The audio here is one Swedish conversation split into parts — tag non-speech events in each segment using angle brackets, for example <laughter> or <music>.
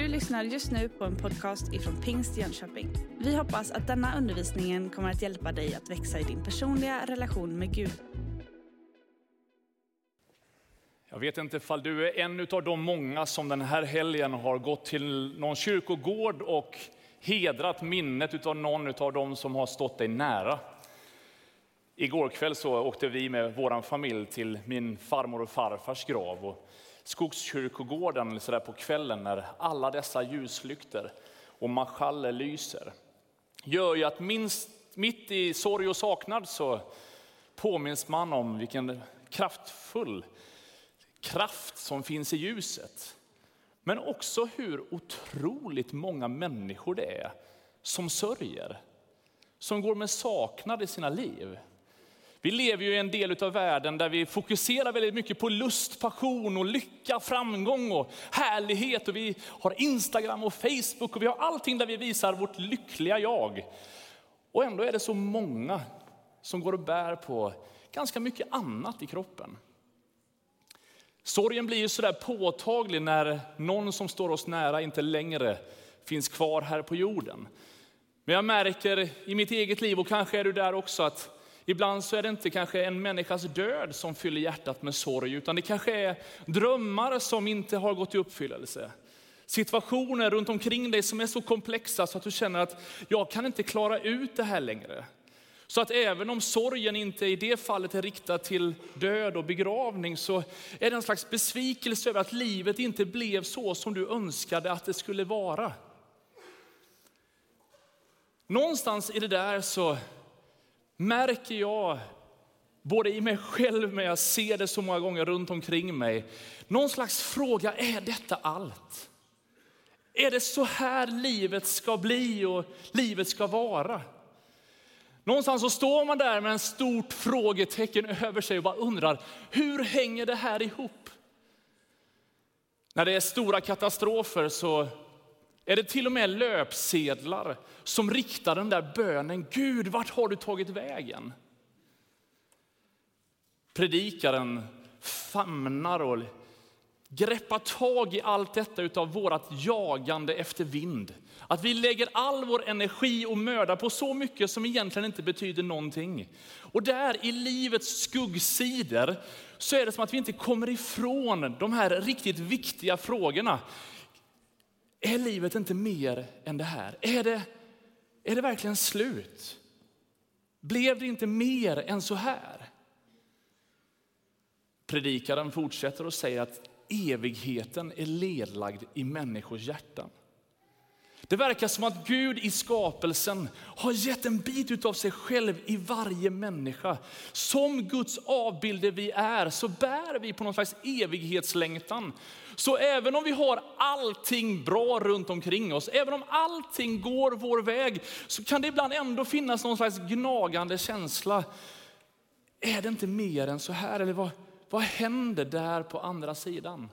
Du lyssnar just nu på en podcast ifrån Pingst Jönköping. Vi hoppas att denna undervisning kommer att hjälpa dig att växa i din personliga relation med Gud. Jag vet inte ifall du är en av de många som den här helgen har gått till någon kyrkogård och hedrat minnet av någon av dem som har stått dig nära. Igår kväll så åkte vi med vår familj till min farmor och farfars grav. Och Skogskyrkogården så där på kvällen när alla dessa ljuslykter och marschaller lyser gör ju att minst, mitt i sorg och saknad så påminns man om vilken kraftfull kraft som finns i ljuset. Men också hur otroligt många människor det är som sörjer, som går med saknad i sina liv. Vi lever ju i en del av världen där vi fokuserar väldigt mycket på lust, passion och lycka, framgång och härlighet. Och vi har Instagram och Facebook och vi har allting där vi visar vårt lyckliga jag. Och ändå är det så många som går och bär på ganska mycket annat i kroppen. Sorgen blir ju sådär påtaglig när någon som står oss nära inte längre finns kvar här på jorden. Men jag märker i mitt eget liv, och kanske är du där också, att Ibland så är det inte kanske en människas död som fyller hjärtat med sorg, utan det kanske är drömmar som inte har gått i uppfyllelse. Situationer runt omkring dig som är så komplexa så att du känner att jag kan inte klara ut det här längre. Så att även om sorgen inte i det fallet är riktad till död och begravning så är det en slags besvikelse över att livet inte blev så som du önskade att det skulle vara. Någonstans i det där så märker jag, både i mig själv men jag ser det så många gånger runt omkring mig, någon slags fråga, är detta allt? Är det så här livet ska bli och livet ska vara? Någonstans så står man där med en stort frågetecken över sig och bara undrar, hur hänger det här ihop? När det är stora katastrofer så är det till och med löpsedlar som riktar den där bönen, Gud, vart har du tagit vägen? Predikaren famnar och greppar tag i allt detta utav vårt jagande efter vind. Att vi lägger all vår energi och möda på så mycket som egentligen inte betyder någonting. Och där i livets skuggsidor så är det som att vi inte kommer ifrån de här riktigt viktiga frågorna. Är livet inte mer än det här? Är det, är det verkligen slut? Blev det inte mer än så här? Predikaren fortsätter och säger att evigheten är ledlagd i människors hjärtan. Det verkar som att Gud i skapelsen har gett en bit av sig själv i varje människa. Som Guds avbilder vi är så bär vi på någon slags evighetslängtan. Så även om vi har allting bra runt omkring oss, även om allting går vår väg, så kan det ibland ändå finnas någon slags gnagande känsla. Är det inte mer än så här? Eller vad, vad händer där på andra sidan?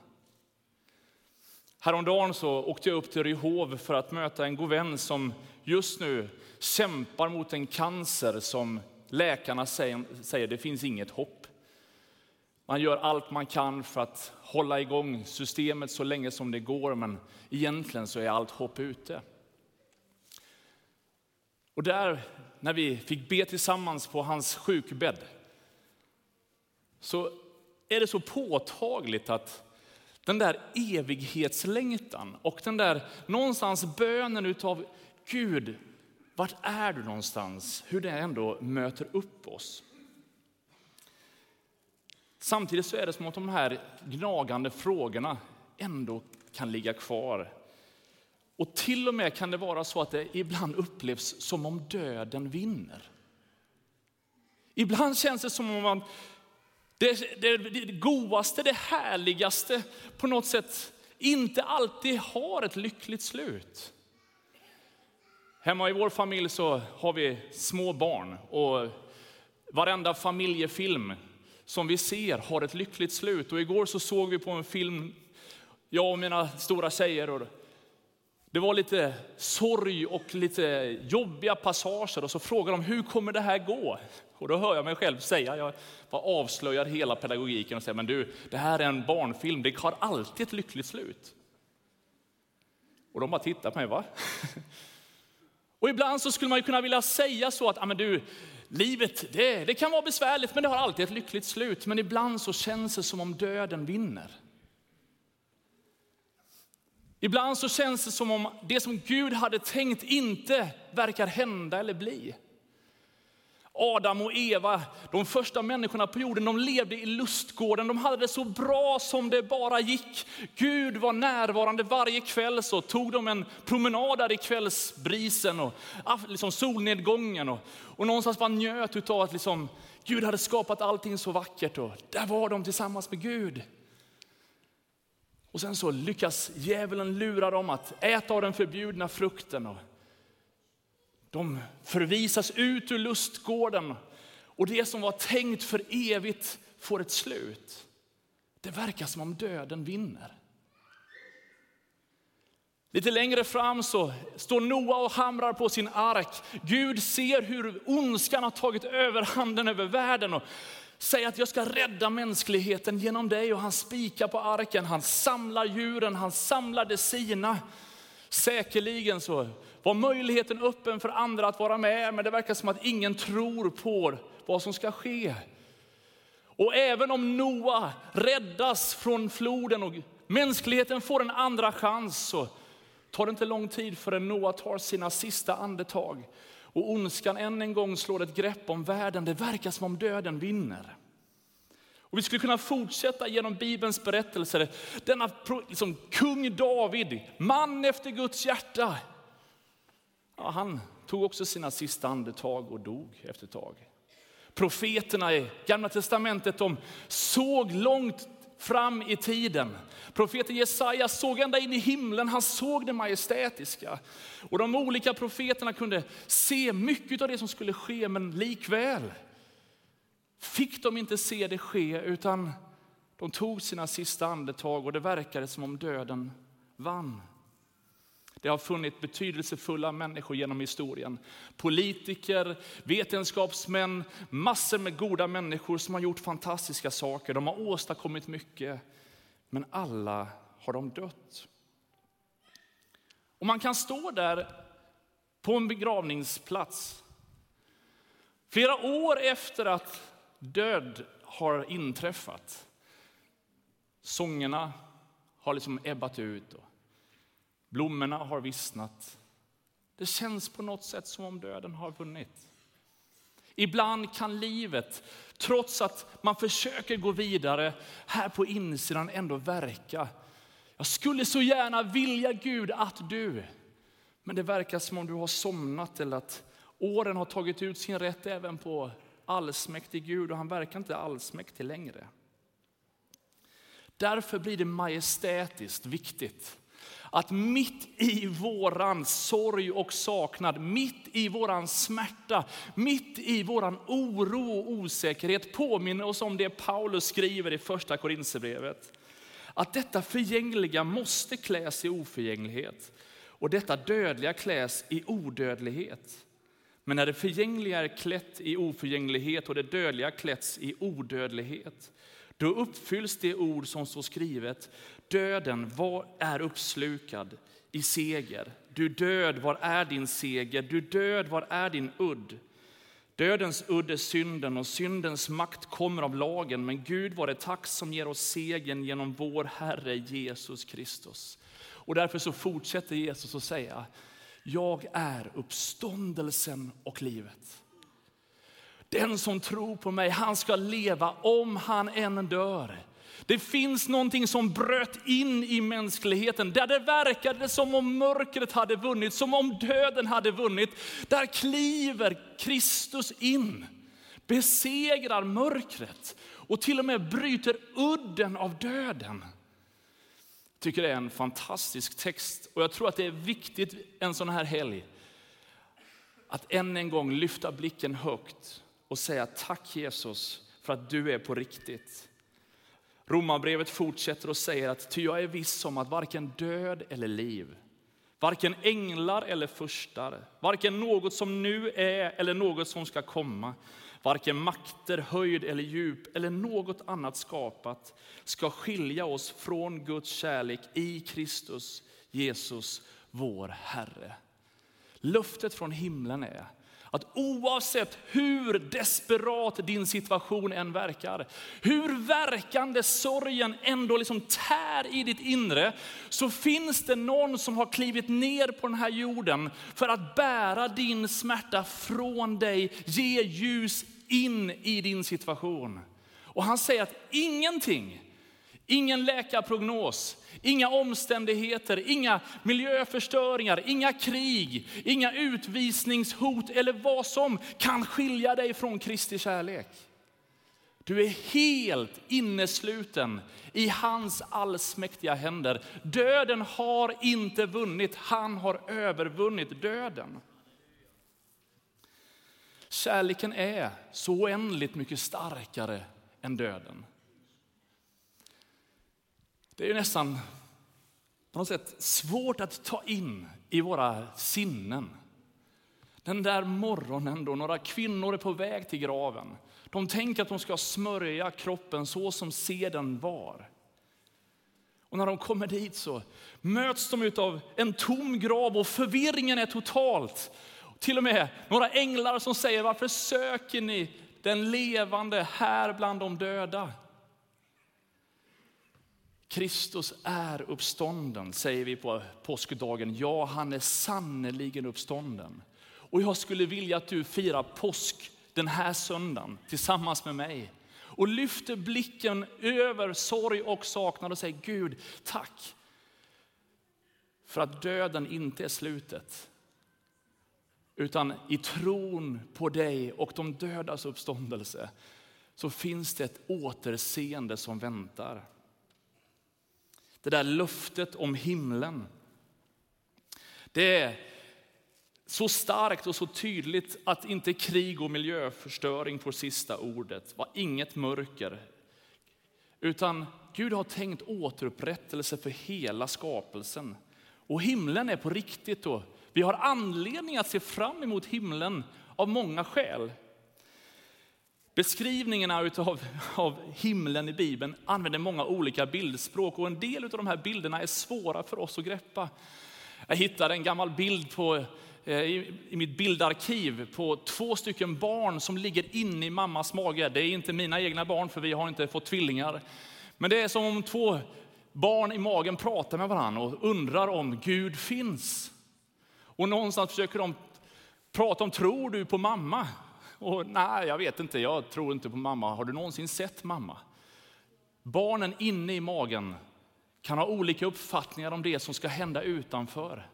Häromdagen så åkte jag upp till Ryhov för att möta en god vän som just nu kämpar mot en cancer som läkarna säger, säger det finns inget hopp. Man gör allt man kan för att hålla igång systemet så länge som det går, men egentligen så är allt hopp ute. Och där, när vi fick be tillsammans på hans sjukbädd, så är det så påtagligt att den där evighetslängtan och den där någonstans bönen utav Gud, vart är du någonstans? Hur det ändå möter upp oss. Samtidigt så är det som att de här gnagande frågorna ändå kan ligga kvar. Och till och med kan det vara så att det ibland upplevs som om döden vinner. Ibland känns det som om man det, det, det godaste, det härligaste på något sätt inte alltid har ett lyckligt slut. Hemma i vår familj så har vi små barn och varenda familjefilm som vi ser har ett lyckligt slut. Och igår så såg vi på en film, jag och mina stora tjejer, och det var lite sorg och lite jobbiga passager och så frågar de hur kommer det här gå? Och då hör jag mig själv säga, jag bara avslöjar hela pedagogiken och säger, men du, det här är en barnfilm, det har alltid ett lyckligt slut. Och de bara tittar på mig, va? <laughs> Och ibland så skulle man ju kunna vilja säga så att, ah, men du, livet det, det kan vara besvärligt men det har alltid ett lyckligt slut. Men ibland så känns det som om döden vinner. Ibland så känns det som om det som Gud hade tänkt inte verkar hända eller bli. Adam och Eva, de första människorna på jorden, de levde i lustgården. De hade det så bra som det bara gick. Gud var närvarande varje kväll. Så tog de en promenad där i kvällsbrisen och liksom solnedgången. Och, och någonstans bara njöt av att liksom, Gud hade skapat allting så vackert. Och där var de tillsammans med Gud. Och sen så lyckas djävulen lura dem att äta av den förbjudna frukten. Och de förvisas ut ur lustgården och det som var tänkt för evigt får ett slut. Det verkar som om döden vinner. Lite längre fram så står Noa och hamrar på sin ark. Gud ser hur ondskan har tagit överhanden över världen och säger att jag ska rädda mänskligheten genom dig. Och han spikar på arken, han samlar djuren, han samlar det sina. Säkerligen så var möjligheten öppen för andra att vara med, men det verkar som att ingen tror på vad som ska ske. Och även om Noa räddas från floden och mänskligheten får en andra chans så tar det inte lång tid förrän Noa tar sina sista andetag. Och ondskan än en gång slår ett grepp om världen. Det verkar som om döden vinner. Och vi skulle kunna fortsätta genom Bibelns berättelser. Denna liksom, kung David, man efter Guds hjärta. Ja, han tog också sina sista andetag och dog efter ett tag. Profeterna i Gamla Testamentet de såg långt fram i tiden. Profeten Jesaja såg ända in i himlen, han såg det majestätiska. Och de olika profeterna kunde se mycket av det som skulle ske, men likväl fick de inte se det ske, utan de tog sina sista andetag och det verkade som om döden vann. Det har funnits betydelsefulla människor genom historien. Politiker, vetenskapsmän, massor med goda människor som har gjort fantastiska saker. De har åstadkommit mycket, men alla har de dött. Och man kan stå där på en begravningsplats flera år efter att död har inträffat. Sångerna har liksom ebbat ut. Blommorna har vissnat. Det känns på något sätt som om döden har vunnit. Ibland kan livet, trots att man försöker gå vidare, här på insidan ändå verka. Jag skulle så gärna vilja Gud att du, men det verkar som om du har somnat eller att åren har tagit ut sin rätt även på allsmäktig Gud och han verkar inte allsmäktig längre. Därför blir det majestätiskt viktigt att mitt i våran sorg och saknad, mitt i våran smärta, mitt i våran oro och osäkerhet påminner oss om det Paulus skriver i första Korinthierbrevet. Att detta förgängliga måste kläs i oförgänglighet och detta dödliga kläs i odödlighet. Men när det förgängliga är klätt i oförgänglighet och det dödliga klätts i odödlighet, då uppfylls det ord som står skrivet. Döden var, är uppslukad i seger. Du död, var är din seger? Du död, var är din udd? Dödens udd är synden och syndens makt kommer av lagen. Men Gud var det tack som ger oss segern genom vår Herre Jesus Kristus. Och därför så fortsätter Jesus att säga, jag är uppståndelsen och livet. Den som tror på mig, han ska leva om han än dör. Det finns någonting som bröt in i mänskligheten, där det verkade som om mörkret hade vunnit, som om döden hade vunnit. Där kliver Kristus in, besegrar mörkret och till och med bryter udden av döden. Jag tycker det är en fantastisk text och jag tror att det är viktigt en sån här helg att än en gång lyfta blicken högt och säga tack Jesus för att du är på riktigt. Romarbrevet fortsätter och säger att ty jag är viss om att varken död eller liv, varken änglar eller furstar, varken något som nu är eller något som ska komma, varken makter, höjd eller djup eller något annat skapat ska skilja oss från Guds kärlek i Kristus Jesus, vår Herre. Löftet från himlen är att oavsett hur desperat din situation än verkar, hur verkande sorgen ändå liksom tär i ditt inre, så finns det någon som har klivit ner på den här jorden för att bära din smärta från dig, ge ljus in i din situation. Och han säger att ingenting, ingen läkarprognos, Inga omständigheter, inga miljöförstöringar, inga krig, inga utvisningshot eller vad som kan skilja dig från Kristi kärlek. Du är helt innesluten i hans allsmäktiga händer. Döden har inte vunnit, han har övervunnit döden. Kärleken är så oändligt mycket starkare än döden. Det är nästan på något sätt svårt att ta in i våra sinnen. Den där morgonen då några kvinnor är på väg till graven. De tänker att de ska smörja kroppen så som seden var. Och när de kommer dit så möts de av en tom grav och förvirringen är totalt. Till och med några änglar som säger, varför söker ni den levande här bland de döda? Kristus är uppstånden, säger vi på påskdagen. Ja, han är sannerligen uppstånden. Och jag skulle vilja att du firar påsk den här söndagen tillsammans med mig. Och lyfter blicken över sorg och saknad och säger Gud, tack. För att döden inte är slutet. Utan i tron på dig och de dödas uppståndelse så finns det ett återseende som väntar. Det där löftet om himlen. Det är så starkt och så tydligt att inte krig och miljöförstöring får sista ordet. Var inget mörker. Utan Gud har tänkt återupprättelse för hela skapelsen. Och himlen är på riktigt. Då. Vi har anledning att se fram emot himlen av många skäl. Beskrivningarna utav, av himlen i Bibeln använder många olika bildspråk och en del av de här bilderna är svåra för oss att greppa. Jag hittade en gammal bild på, eh, i, i mitt bildarkiv på två stycken barn som ligger inne i mammas mage. Det är inte mina egna barn för vi har inte fått tvillingar. Men det är som om två barn i magen pratar med varandra och undrar om Gud finns. Och någonstans försöker de prata om, tror du på mamma? Och nej, jag vet inte, jag tror inte på mamma. Har du någonsin sett mamma? Barnen inne i magen kan ha olika uppfattningar om det som ska hända utanför.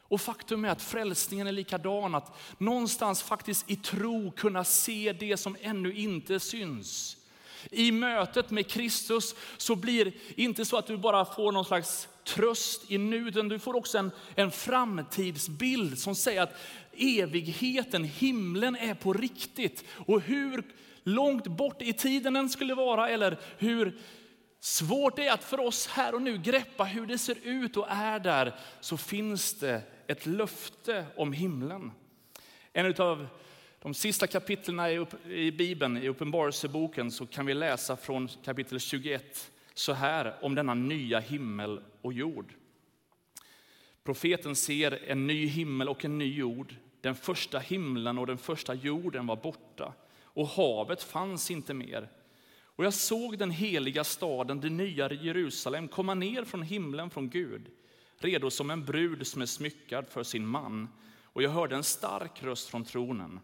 Och faktum är att frälsningen är likadan, att någonstans faktiskt i tro kunna se det som ännu inte syns. I mötet med Kristus så blir det inte så att du bara får någon slags tröst i nuet, utan du får också en, en framtidsbild som säger att evigheten, himlen är på riktigt. Och hur långt bort i tiden den skulle vara eller hur svårt det är att för oss här och nu greppa hur det ser ut och är där, så finns det ett löfte om himlen. En av de sista kapitlen i Bibeln, i Uppenbarelseboken, så kan vi läsa från kapitel 21 så här om denna nya himmel och jord. Profeten ser en ny himmel och en ny jord. Den första himlen och den första jorden var borta och havet fanns inte mer. Och jag såg den heliga staden, det nya Jerusalem, komma ner från himlen från Gud, redo som en brud som är smyckad för sin man. Och jag hörde en stark röst från tronen.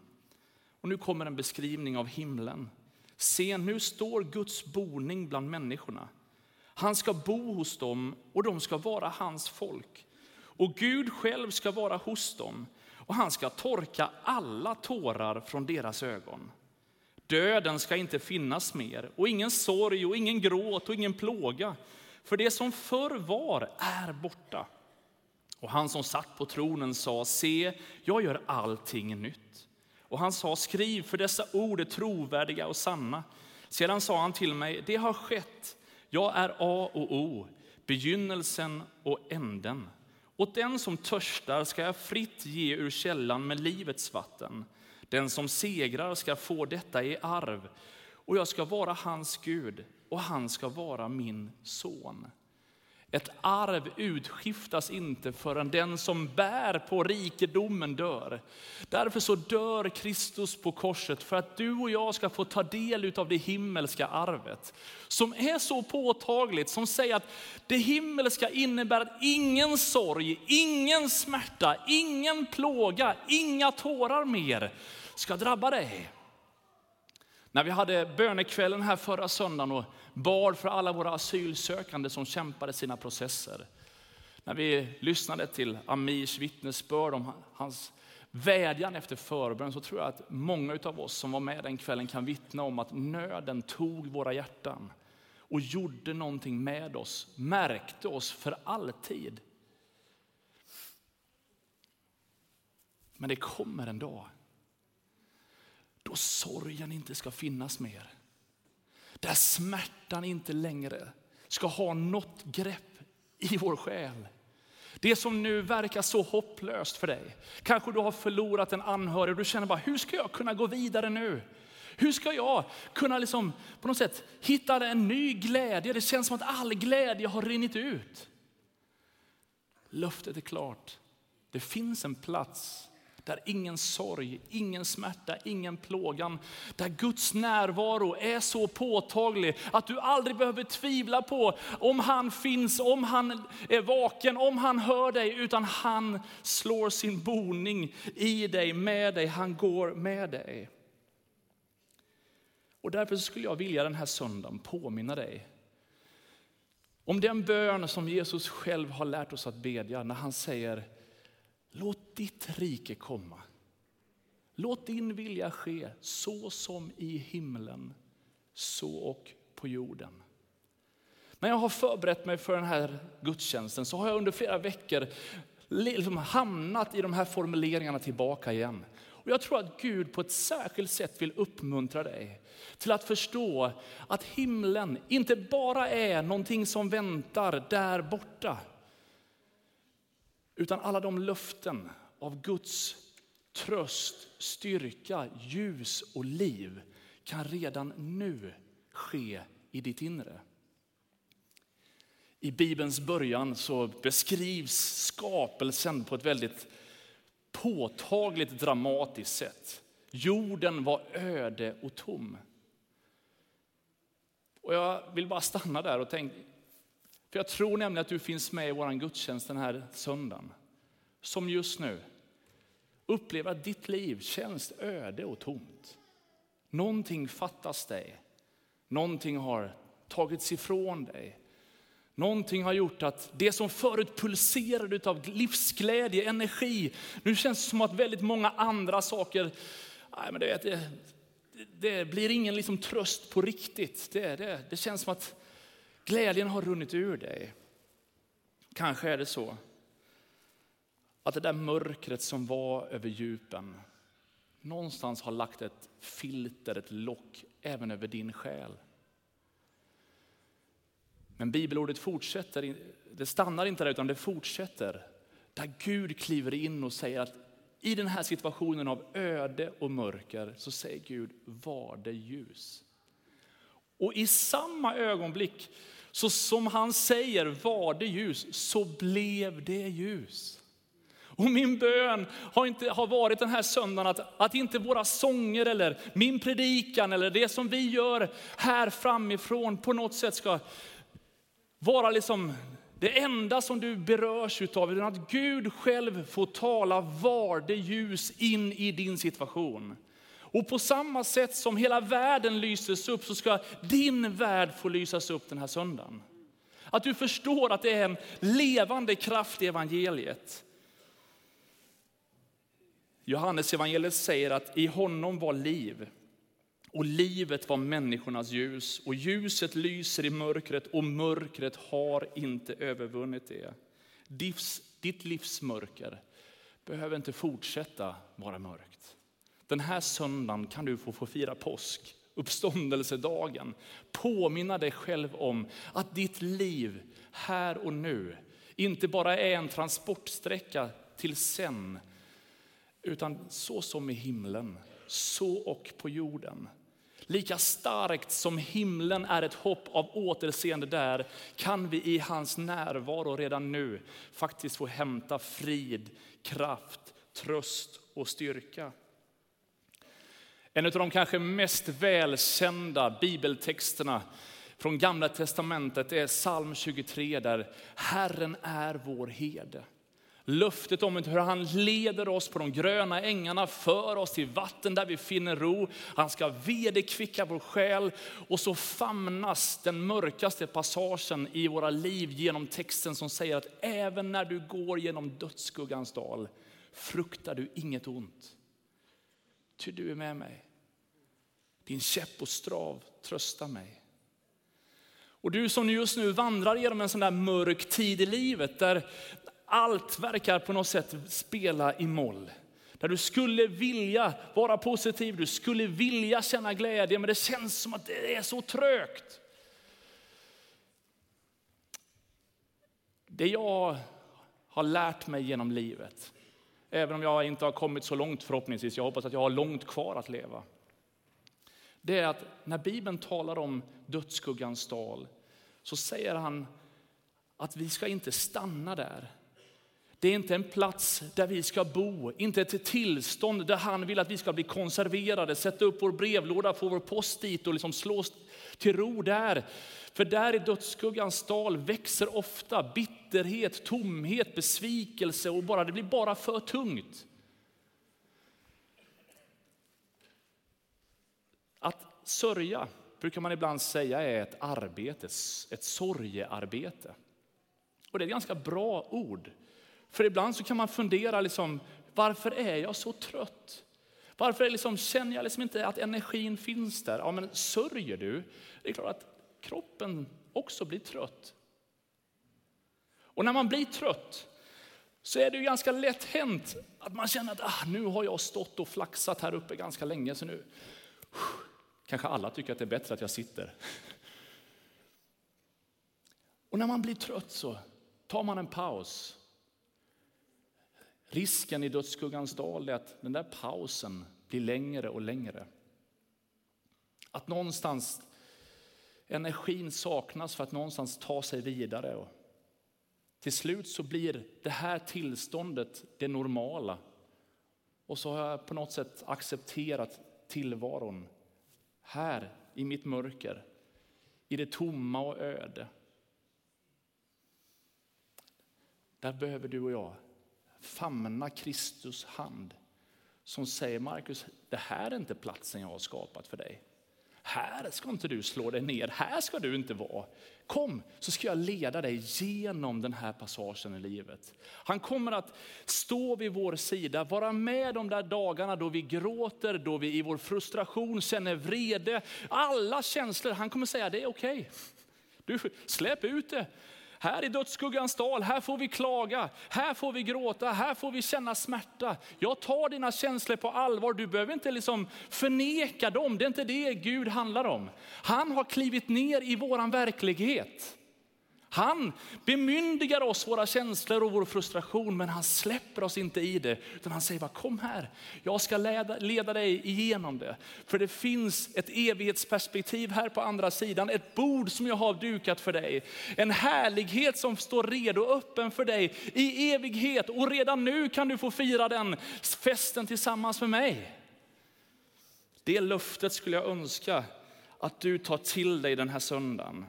Och nu kommer en beskrivning av himlen. Se, nu står Guds boning bland människorna. Han ska bo hos dem och de ska vara hans folk. Och Gud själv ska vara hos dem och han ska torka alla tårar från deras ögon. Döden ska inte finnas mer och ingen sorg och ingen gråt och ingen plåga. För det som förr var är borta. Och han som satt på tronen sa, se, jag gör allting nytt. Och han sa, skriv för dessa ord är trovärdiga och sanna. Sedan sa han till mig, det har skett. Jag är A och O, begynnelsen och änden. Åt den som törstar ska jag fritt ge ur källan med livets vatten. Den som segrar ska få detta i arv, och jag ska vara hans Gud och han ska vara min son. Ett arv utskiftas inte förrän den som bär på rikedomen dör. Därför så dör Kristus på korset för att du och jag ska få ta del av det himmelska arvet. Som är så påtagligt, som säger att det himmelska innebär att ingen sorg, ingen smärta, ingen plåga, inga tårar mer ska drabba dig. När vi hade bönekvällen här förra söndagen och bad för alla våra asylsökande som kämpade sina processer. När vi lyssnade till Amirs vittnesbörd om hans vädjan efter förbön så tror jag att många av oss som var med den kvällen kan vittna om att nöden tog våra hjärtan och gjorde någonting med oss, märkte oss för alltid. Men det kommer en dag då sorgen inte ska finnas mer. Där smärtan inte längre ska ha något grepp i vår själ. Det som nu verkar så hopplöst för dig. Kanske du har förlorat en anhörig och du känner bara, hur ska jag kunna gå vidare nu? Hur ska jag kunna liksom, på något sätt hitta en ny glädje? Det känns som att all glädje har rinnit ut. Löftet är klart. Det finns en plats där ingen sorg, ingen smärta, ingen plågan. Där Guds närvaro är så påtaglig att du aldrig behöver tvivla på om han finns, om han är vaken, om han hör dig. Utan han slår sin boning i dig, med dig, han går med dig. Och därför skulle jag vilja den här söndagen påminna dig om den bön som Jesus själv har lärt oss att bedja när han säger Låt ditt rike komma. Låt din vilja ske så som i himlen, så och på jorden. När jag har förberett mig för den här gudstjänsten så har jag under flera veckor liksom hamnat i de här formuleringarna tillbaka igen. Och jag tror att Gud på ett särskilt sätt vill uppmuntra dig till att förstå att himlen inte bara är någonting som väntar där borta. Utan alla de löften av Guds tröst, styrka, ljus och liv kan redan nu ske i ditt inre. I Bibelns början så beskrivs skapelsen på ett väldigt påtagligt dramatiskt sätt. Jorden var öde och tom. Och jag vill bara stanna där och tänka, för jag tror nämligen att du finns med i vår gudstjänst den här söndagen. Som just nu upplever att ditt liv känns öde och tomt. Någonting fattas dig. Någonting har tagits ifrån dig. Någonting har gjort att det som förut pulserade av livsglädje, energi, nu känns det som att väldigt många andra saker, nej men det, det, det blir ingen liksom tröst på riktigt. Det, det, det känns som att Glädjen har runnit ur dig. Kanske är det så att det där mörkret som var över djupen någonstans har lagt ett filter, ett lock även över din själ. Men bibelordet fortsätter, det stannar inte där utan det fortsätter. Där Gud kliver in och säger att i den här situationen av öde och mörker så säger Gud, var det ljus. Och i samma ögonblick så som han säger, var det ljus, så blev det ljus. Och min bön har, inte, har varit den här söndagen att, att inte våra sånger eller min predikan eller det som vi gör här framifrån på något sätt ska vara liksom det enda som du berörs utav, utan att Gud själv får tala var det ljus in i din situation. Och på samma sätt som hela världen lyses upp så ska din värld få lysas upp den här söndagen. Att du förstår att det är en levande kraft i evangeliet. Johannes evangeliet säger att i honom var liv och livet var människornas ljus och ljuset lyser i mörkret och mörkret har inte övervunnit det. Ditt livsmörker behöver inte fortsätta vara mörkt. Den här söndagen kan du få, få fira påsk, uppståndelsedagen. Påminna dig själv om att ditt liv här och nu inte bara är en transportsträcka till sen, utan så som i himlen, så och på jorden. Lika starkt som himlen är ett hopp av återseende där, kan vi i hans närvaro redan nu faktiskt få hämta frid, kraft, tröst och styrka. En av de kanske mest välkända bibeltexterna från Gamla Testamentet är psalm 23 där Herren är vår herde. Löftet om hur han leder oss på de gröna ängarna, för oss till vatten där vi finner ro. Han ska vederkvicka vår själ. Och så famnas den mörkaste passagen i våra liv genom texten som säger att även när du går genom dödsskuggans dal fruktar du inget ont. Ty du är med mig. Din käpp och strav tröstar mig. Och du som just nu vandrar genom en sån där mörk tid i livet där allt verkar på något sätt spela i moll. Där du skulle vilja vara positiv, du skulle vilja känna glädje, men det känns som att det är så trögt. Det jag har lärt mig genom livet, även om jag inte har kommit så långt förhoppningsvis, jag hoppas att jag har långt kvar att leva. Det är att när Bibeln talar om dödsskuggans dal så säger han att vi ska inte stanna där. Det är inte en plats där vi ska bo, inte ett tillstånd där han vill att vi ska bli konserverade, sätta upp vår brevlåda, få vår post dit och liksom slå oss till ro där. För där i dödsskuggans dal växer ofta bitterhet, tomhet, besvikelse och bara, det blir bara för tungt. Att sörja brukar man ibland säga är ett arbete, ett sorgearbete. Och det är ett ganska bra ord. För ibland så kan man fundera, liksom, varför är jag så trött? Varför liksom, känner jag liksom inte att energin finns där? Ja, men sörjer du? Det är klart att kroppen också blir trött. Och när man blir trött så är det ju ganska lätt hänt att man känner att ah, nu har jag stått och flaxat här uppe ganska länge så nu kanske alla tycker att det är bättre att jag sitter. <laughs> Och när man blir trött så tar man en paus Risken i dödsskuggans dal är att den där pausen blir längre och längre. Att någonstans energin saknas för att någonstans ta sig vidare. Och till slut så blir det här tillståndet det normala. Och så har jag på något sätt accepterat tillvaron här i mitt mörker, i det tomma och öde. Där behöver du och jag famna Kristus hand som säger Markus, det här är inte platsen jag har skapat för dig. Här ska inte du slå dig ner, här ska du inte vara. Kom så ska jag leda dig genom den här passagen i livet. Han kommer att stå vid vår sida, vara med de där dagarna då vi gråter, då vi i vår frustration känner vrede. Alla känslor, han kommer säga det är okej. Okay. Du släpp ut det. Här i dödsskuggans dal, här får vi klaga, här får vi gråta, här får vi känna smärta. Jag tar dina känslor på allvar, du behöver inte liksom förneka dem. Det är inte det Gud handlar om. Han har klivit ner i våran verklighet. Han bemyndigar oss våra känslor och vår frustration, men han släpper oss inte i det. Utan han säger bara, kom här, jag ska leda, leda dig igenom det. För det finns ett evighetsperspektiv här på andra sidan, ett bord som jag har dukat för dig. En härlighet som står redo, öppen för dig i evighet. Och redan nu kan du få fira den festen tillsammans med mig. Det löftet skulle jag önska att du tar till dig den här söndagen.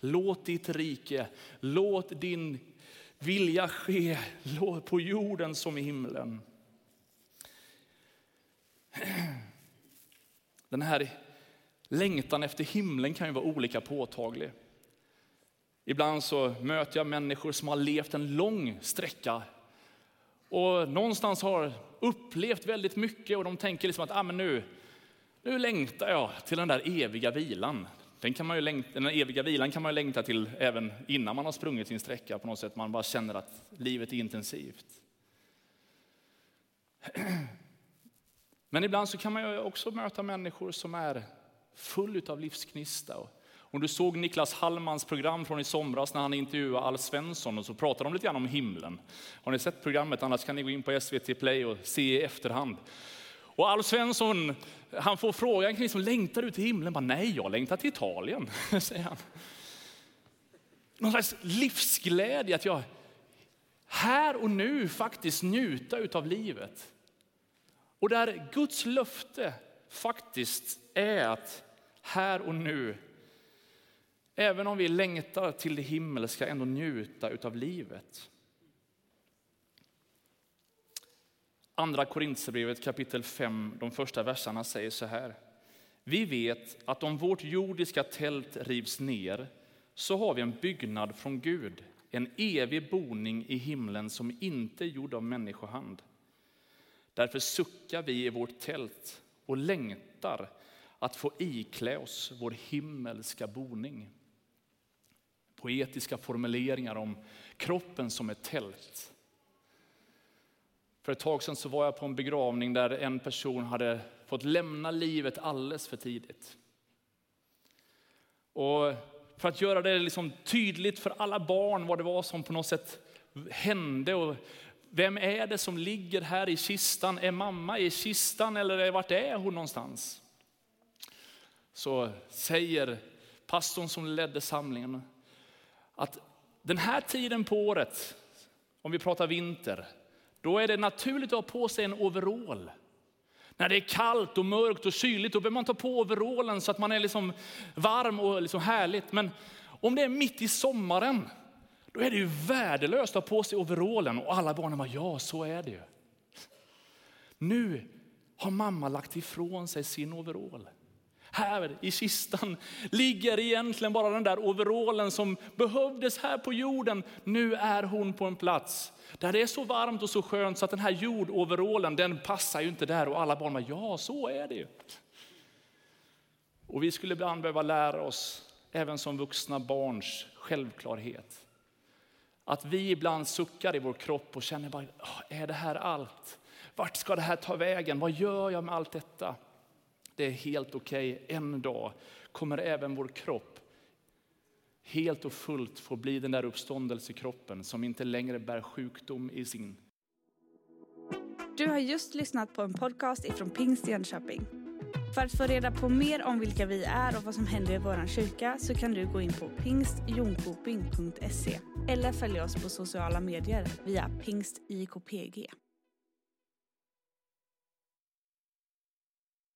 Låt ditt rike, låt din vilja ske på jorden som i himlen. Den här längtan efter himlen kan ju vara olika påtaglig. Ibland så möter jag människor som har levt en lång sträcka och någonstans har upplevt väldigt mycket och de tänker liksom att ah, men nu, nu längtar jag till den där eviga vilan. Den, kan man ju längta, den eviga vilan kan man ju längta till även innan man har sprungit sin sträcka på något sätt. Man bara känner att livet är intensivt. Men ibland så kan man ju också möta människor som är full av livsknista. Om du såg Niklas Hallmans program från i somras när han intervjuade Alf Svensson och så pratade de lite grann om himlen. Har ni sett programmet? Annars kan ni gå in på SVT Play och se i efterhand. Och Alf Svensson, han får frågan kring som längtar ut till himlen? Bara, Nej, jag längtar till Italien, <laughs> säger han. Någon slags livsglädje att jag här och nu faktiskt njuta av livet. Och där Guds löfte faktiskt är att här och nu, även om vi längtar till det himmelska, ändå njuta av livet. Andra Korintierbrevet kapitel 5, de första verserna säger så här. Vi vet att om vårt jordiska tält rivs ner så har vi en byggnad från Gud, en evig boning i himlen som inte är gjord av människohand. Därför suckar vi i vårt tält och längtar att få iklä oss vår himmelska boning. Poetiska formuleringar om kroppen som ett tält. För ett tag sedan så var jag på en begravning där en person hade fått lämna livet alldeles för tidigt. Och för att göra det liksom tydligt för alla barn vad det var som på något sätt hände och vem är det som ligger här i kistan? Är mamma i kistan eller vart är hon någonstans? Så säger pastorn som ledde samlingen att den här tiden på året, om vi pratar vinter, då är det naturligt att ha på sig en overall. När det är kallt och mörkt och kyligt då behöver man ta på overallen så att man är liksom varm och liksom härligt. Men om det är mitt i sommaren, då är det ju värdelöst att ha på sig overallen. Och alla barnen bara, ja så är det ju. Nu har mamma lagt ifrån sig sin overall. Här i kistan ligger egentligen bara den där overallen som behövdes här på jorden. Nu är hon på en plats där det är så varmt och så skönt så att den här jordoverallen den passar ju inte där. Och alla barn bara, ja så är det ju. Och vi skulle ibland behöva lära oss, även som vuxna barns självklarhet. Att vi ibland suckar i vår kropp och känner bara, ah, är det här allt? Vart ska det här ta vägen? Vad gör jag med allt detta? Det är helt okej. Okay. En dag kommer även vår kropp helt och fullt få bli den där uppståndelsekroppen som inte längre bär sjukdom i sin. Du har just lyssnat på en podcast ifrån Pingst Jönköping. För att få reda på mer om vilka vi är och vad som händer i vår kyrka så kan du gå in på pingstjonkoping.se eller följa oss på sociala medier via pingstjkpg.